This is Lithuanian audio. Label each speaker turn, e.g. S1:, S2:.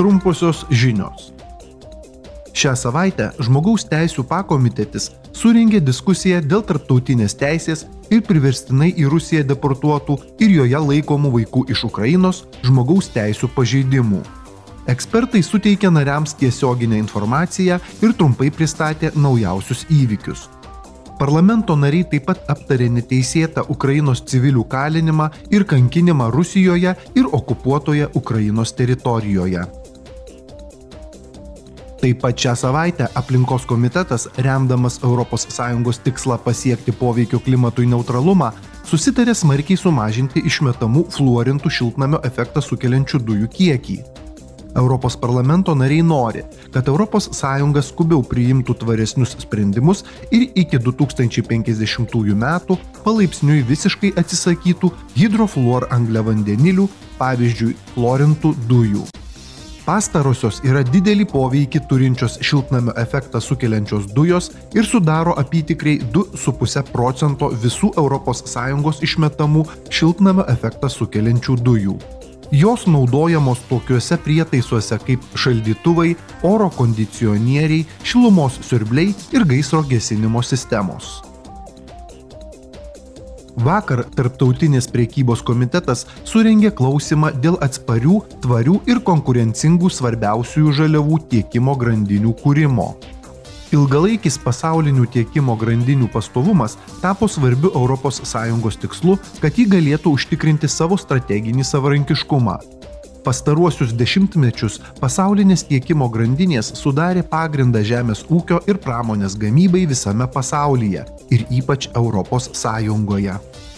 S1: trumposios žinios. Šią savaitę Žmogaus teisų pakomitetis suringė diskusiją dėl tarptautinės teisės ir priverstinai į Rusiją deportuotų ir joje laikomų vaikų iš Ukrainos žmogaus teisų pažeidimų. Ekspertai suteikė nariams tiesioginę informaciją ir trumpai pristatė naujausius įvykius. Parlamento nariai taip pat aptarė neteisėtą Ukrainos civilių kalinimą ir kankinimą Rusijoje ir okupuotoje Ukrainos teritorijoje. Taip pat šią savaitę aplinkos komitetas, remdamas ES tikslą pasiekti poveikio klimatui neutralumą, susitarė smarkiai sumažinti išmetamų fluorintų šiltnamio efektą sukeliančių dujų kiekį. Europos parlamento nariai nori, kad ES skubiau priimtų tvaresnius sprendimus ir iki 2050 metų palaipsniui visiškai atsisakytų hidrofluorangliavandenilių, pavyzdžiui, chlorintų dujų. Pastarosios yra didelį poveikį turinčios šiltnamio efektą sukeliančios dujos ir sudaro apytikriai 2,5 procento visų ES išmetamų šiltnamio efektą sukeliančių dujų. Jos naudojamos tokiuose prietaisuose kaip šaldytuvai, oro kondicionieriai, šilumos siurbliai ir gaisro gesinimo sistemos. Vakar Tarptautinės priekybos komitetas surengė klausimą dėl atsparių, tvarių ir konkurencingų svarbiausiųjų žaliavų tiekimo grandinių kūrimo. Ilgalaikis pasaulinių tiekimo grandinių pastovumas tapo svarbiu ES tikslu, kad ji galėtų užtikrinti savo strateginį savarankiškumą. Pastaruosius dešimtmečius pasaulinės tiekimo grandinės sudarė pagrindą žemės ūkio ir pramonės gamybai visame pasaulyje ir ypač ES.